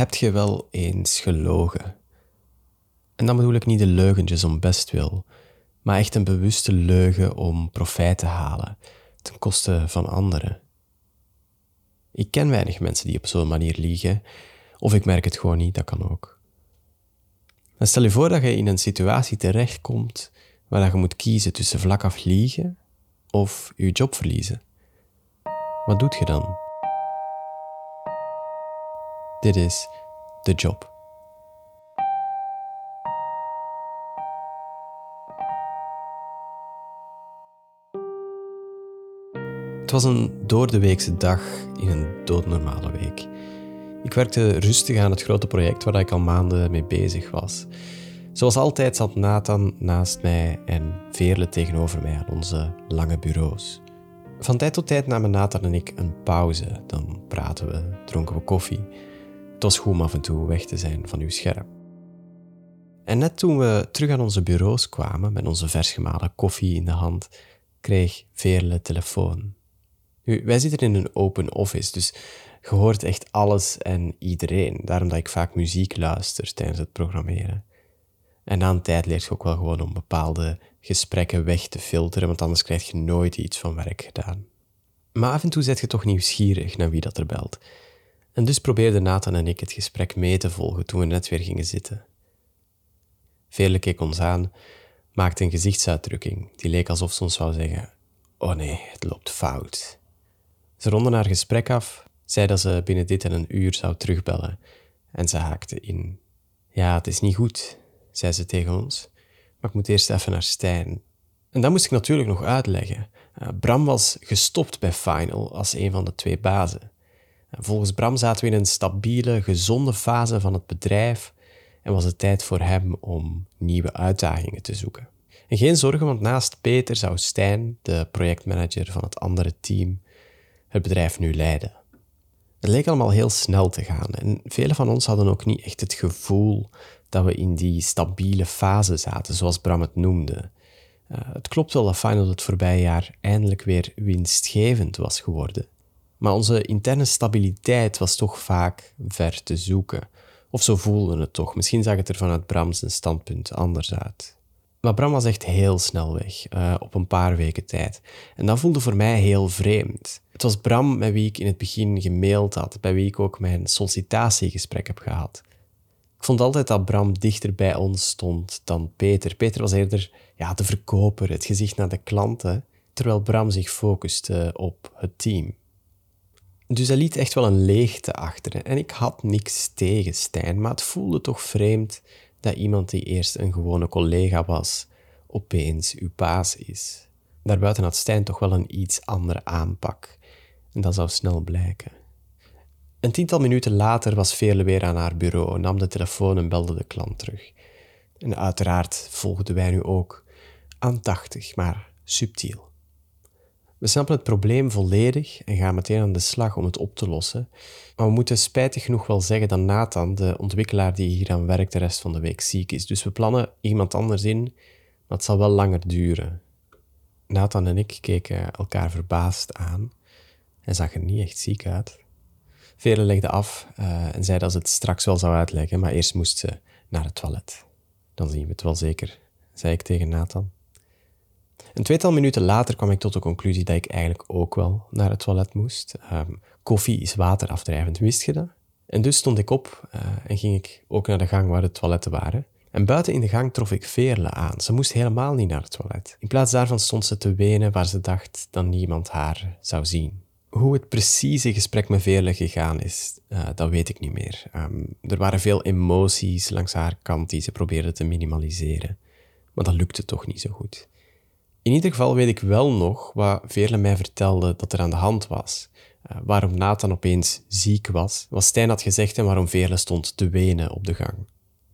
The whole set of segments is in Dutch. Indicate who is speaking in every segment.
Speaker 1: Heb je wel eens gelogen? En dan bedoel ik niet de leugentjes om bestwil, maar echt een bewuste leugen om profijt te halen, ten koste van anderen. Ik ken weinig mensen die op zo'n manier liegen, of ik merk het gewoon niet, dat kan ook. Stel je voor dat je in een situatie terechtkomt waar je moet kiezen tussen vlak af liegen of je job verliezen. Wat doet je dan? Dit is de job. Het was een doordeweekse dag in een doodnormale week. Ik werkte rustig aan het grote project waar ik al maanden mee bezig was. Zoals altijd zat Nathan naast mij en Veerle tegenover mij aan onze lange bureaus. Van tijd tot tijd namen Nathan en ik een pauze. Dan praten we, dronken we koffie. Het was goed om af en toe weg te zijn van uw scherm. En net toen we terug aan onze bureaus kwamen, met onze versgemalen koffie in de hand, kreeg Veerle telefoon. Nu, wij zitten in een open office, dus je hoort echt alles en iedereen. Daarom dat ik vaak muziek luister tijdens het programmeren. En na een tijd leert je ook wel gewoon om bepaalde gesprekken weg te filteren, want anders krijg je nooit iets van werk gedaan. Maar af en toe zet je toch nieuwsgierig naar wie dat er belt. En dus probeerden Nathan en ik het gesprek mee te volgen toen we net weer gingen zitten. Vele keek ons aan, maakte een gezichtsuitdrukking die leek alsof ze ons zou zeggen: Oh nee, het loopt fout. Ze ronden haar gesprek af, zei dat ze binnen dit en een uur zou terugbellen en ze haakte in. Ja, het is niet goed, zei ze tegen ons, maar ik moet eerst even naar Stijn. En dat moest ik natuurlijk nog uitleggen. Eh, Bram was gestopt bij Final als een van de twee bazen. Volgens Bram zaten we in een stabiele, gezonde fase van het bedrijf en was het tijd voor hem om nieuwe uitdagingen te zoeken. En geen zorgen, want naast Peter zou Stijn, de projectmanager van het andere team, het bedrijf nu leiden. Het leek allemaal heel snel te gaan en velen van ons hadden ook niet echt het gevoel dat we in die stabiele fase zaten, zoals Bram het noemde. Uh, het klopt wel dat Final het voorbije jaar eindelijk weer winstgevend was geworden. Maar onze interne stabiliteit was toch vaak ver te zoeken. Of zo voelde het toch. Misschien zag het er vanuit Bram zijn standpunt anders uit. Maar Bram was echt heel snel weg, uh, op een paar weken tijd. En dat voelde voor mij heel vreemd. Het was Bram met wie ik in het begin gemaild had, bij wie ik ook mijn sollicitatiegesprek heb gehad. Ik vond altijd dat Bram dichter bij ons stond dan Peter. Peter was eerder ja, de verkoper, het gezicht naar de klanten, terwijl Bram zich focuste op het team. Dus hij liet echt wel een leegte achter. En ik had niks tegen Stijn, maar het voelde toch vreemd dat iemand die eerst een gewone collega was, opeens uw baas is. Daarbuiten had Stijn toch wel een iets andere aanpak. En dat zou snel blijken. Een tiental minuten later was Veerle weer aan haar bureau, nam de telefoon en belde de klant terug. En uiteraard volgden wij nu ook, aandachtig, maar subtiel. We snappen het probleem volledig en gaan meteen aan de slag om het op te lossen. Maar we moeten spijtig genoeg wel zeggen dat Nathan, de ontwikkelaar die hier aan werkt, de rest van de week ziek is. Dus we plannen iemand anders in, maar het zal wel langer duren. Nathan en ik keken elkaar verbaasd aan. Hij zag er niet echt ziek uit. Vele legde af uh, en zei dat ze het straks wel zou uitleggen, maar eerst moest ze naar het toilet. Dan zien we het wel zeker, zei ik tegen Nathan. Een tweetal minuten later kwam ik tot de conclusie dat ik eigenlijk ook wel naar het toilet moest. Ehm, koffie is waterafdrijvend, wist je dat? En dus stond ik op uh, en ging ik ook naar de gang waar de toiletten waren. En buiten in de gang trof ik Veerle aan. Ze moest helemaal niet naar het toilet. In plaats daarvan stond ze te wenen waar ze dacht dat niemand haar zou zien. Hoe het precieze gesprek met Veerle gegaan is, uh, dat weet ik niet meer. Um, er waren veel emoties langs haar kant die ze probeerde te minimaliseren. Maar dat lukte toch niet zo goed. In ieder geval weet ik wel nog wat Veerle mij vertelde dat er aan de hand was. Uh, waarom Nathan opeens ziek was, wat Stijn had gezegd en waarom Veerle stond te wenen op de gang.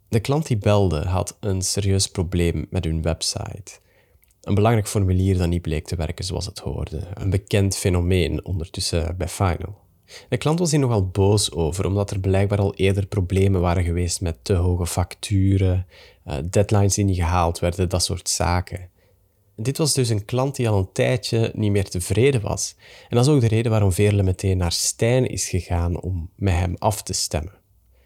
Speaker 1: De klant die belde had een serieus probleem met hun website. Een belangrijk formulier dat niet bleek te werken zoals het hoorde. Een bekend fenomeen ondertussen bij Final. De klant was hier nogal boos over, omdat er blijkbaar al eerder problemen waren geweest met te hoge facturen, uh, deadlines die niet gehaald werden, dat soort zaken. Dit was dus een klant die al een tijdje niet meer tevreden was. En dat is ook de reden waarom Veerle meteen naar Stijn is gegaan om met hem af te stemmen.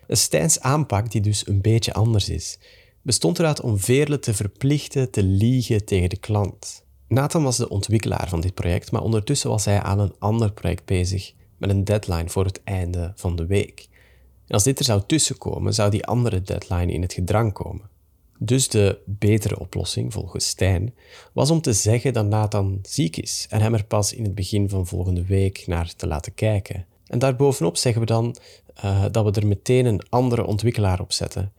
Speaker 1: Stijns aanpak, die dus een beetje anders is, bestond eruit om Veerle te verplichten te liegen tegen de klant. Nathan was de ontwikkelaar van dit project, maar ondertussen was hij aan een ander project bezig met een deadline voor het einde van de week. En als dit er zou tussenkomen, zou die andere deadline in het gedrang komen. Dus de betere oplossing, volgens Stijn, was om te zeggen dat Nathan ziek is en hem er pas in het begin van volgende week naar te laten kijken. En daarbovenop zeggen we dan uh, dat we er meteen een andere ontwikkelaar op zetten.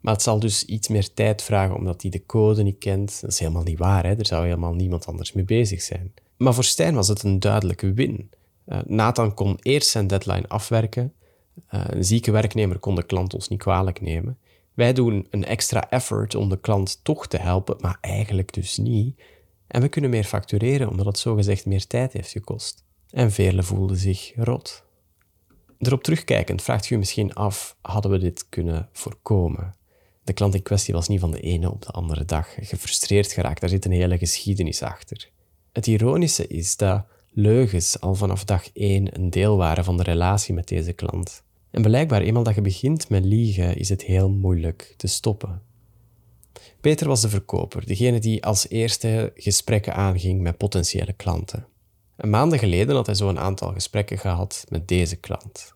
Speaker 1: Maar het zal dus iets meer tijd vragen omdat hij de code niet kent. Dat is helemaal niet waar, hè? er zou helemaal niemand anders mee bezig zijn. Maar voor Stijn was het een duidelijke win. Uh, Nathan kon eerst zijn deadline afwerken. Uh, een zieke werknemer kon de klant ons niet kwalijk nemen. Wij doen een extra effort om de klant toch te helpen, maar eigenlijk dus niet. En we kunnen meer factureren omdat het zogezegd meer tijd heeft gekost. En velen voelden zich rot. Erop terugkijkend vraagt je misschien af: hadden we dit kunnen voorkomen? De klant in kwestie was niet van de ene op de andere dag gefrustreerd geraakt. Daar zit een hele geschiedenis achter. Het ironische is dat leugens al vanaf dag één een deel waren van de relatie met deze klant. En blijkbaar, eenmaal dat je begint met liegen, is het heel moeilijk te stoppen. Peter was de verkoper, degene die als eerste gesprekken aanging met potentiële klanten. Een maanden geleden had hij zo een aantal gesprekken gehad met deze klant.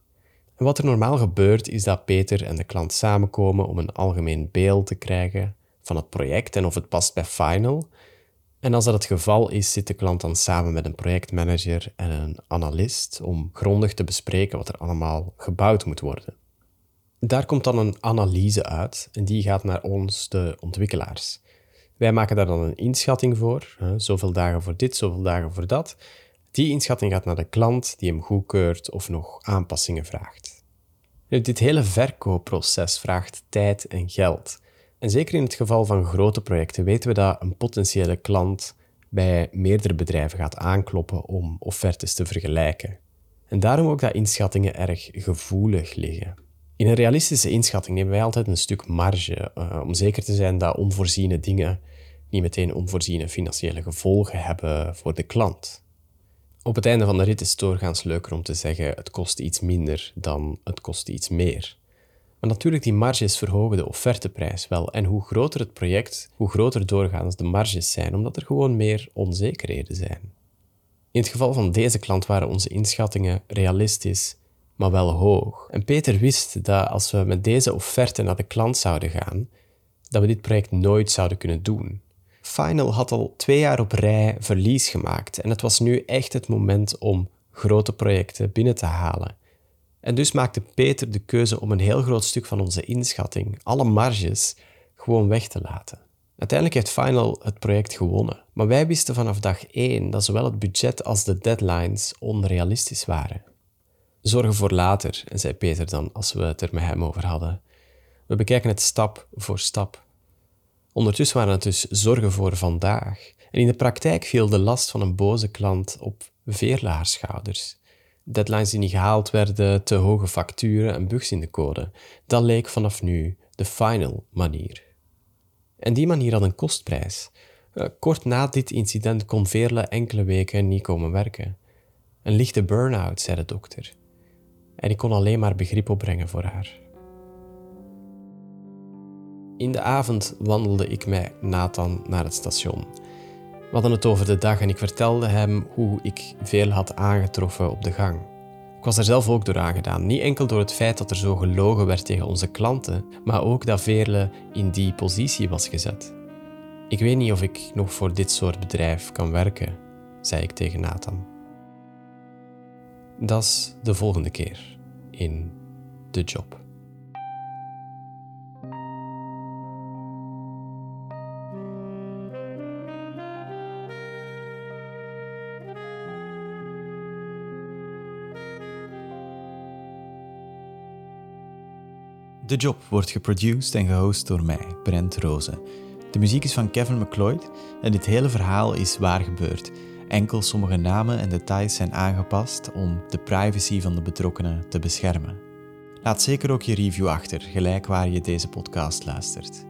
Speaker 1: En wat er normaal gebeurt, is dat Peter en de klant samenkomen om een algemeen beeld te krijgen van het project en of het past bij Final, en als dat het geval is, zit de klant dan samen met een projectmanager en een analist om grondig te bespreken wat er allemaal gebouwd moet worden. Daar komt dan een analyse uit en die gaat naar ons, de ontwikkelaars. Wij maken daar dan een inschatting voor, zoveel dagen voor dit, zoveel dagen voor dat. Die inschatting gaat naar de klant die hem goedkeurt of nog aanpassingen vraagt. dit hele verkoopproces vraagt tijd en geld. En zeker in het geval van grote projecten weten we dat een potentiële klant bij meerdere bedrijven gaat aankloppen om offertes te vergelijken. En daarom ook dat inschattingen erg gevoelig liggen. In een realistische inschatting nemen wij altijd een stuk marge uh, om zeker te zijn dat onvoorziene dingen niet meteen onvoorziene financiële gevolgen hebben voor de klant. Op het einde van de rit is het doorgaans leuker om te zeggen het kost iets minder dan het kost iets meer. Maar natuurlijk, die marges verhogen de offerteprijs wel. En hoe groter het project, hoe groter doorgaans de marges zijn, omdat er gewoon meer onzekerheden zijn. In het geval van deze klant waren onze inschattingen realistisch, maar wel hoog. En Peter wist dat als we met deze offerte naar de klant zouden gaan, dat we dit project nooit zouden kunnen doen. Final had al twee jaar op rij verlies gemaakt en het was nu echt het moment om grote projecten binnen te halen. En dus maakte Peter de keuze om een heel groot stuk van onze inschatting, alle marges, gewoon weg te laten. Uiteindelijk heeft Final het project gewonnen, maar wij wisten vanaf dag 1 dat zowel het budget als de deadlines onrealistisch waren. Zorgen voor later, zei Peter dan als we het er met hem over hadden. We bekijken het stap voor stap. Ondertussen waren het dus zorgen voor vandaag. En in de praktijk viel de last van een boze klant op veerlaarschouders deadlines die niet gehaald werden, te hoge facturen en bugs in de code. Dat leek vanaf nu de final manier. En die manier had een kostprijs. Eh, kort na dit incident kon Veerle enkele weken niet komen werken. Een lichte burn-out, zei de dokter. En ik kon alleen maar begrip opbrengen voor haar. In de avond wandelde ik met Nathan naar het station. We hadden het over de dag en ik vertelde hem hoe ik veel had aangetroffen op de gang. Ik was er zelf ook door aangedaan. Niet enkel door het feit dat er zo gelogen werd tegen onze klanten, maar ook dat Veerle in die positie was gezet. Ik weet niet of ik nog voor dit soort bedrijf kan werken, zei ik tegen Nathan. Dat is de volgende keer in de job.
Speaker 2: De Job wordt geproduced en gehost door mij, Brent Rozen. De muziek is van Kevin McLeod en dit hele verhaal is waar gebeurd. Enkel sommige namen en details zijn aangepast om de privacy van de betrokkenen te beschermen. Laat zeker ook je review achter, gelijk waar je deze podcast luistert.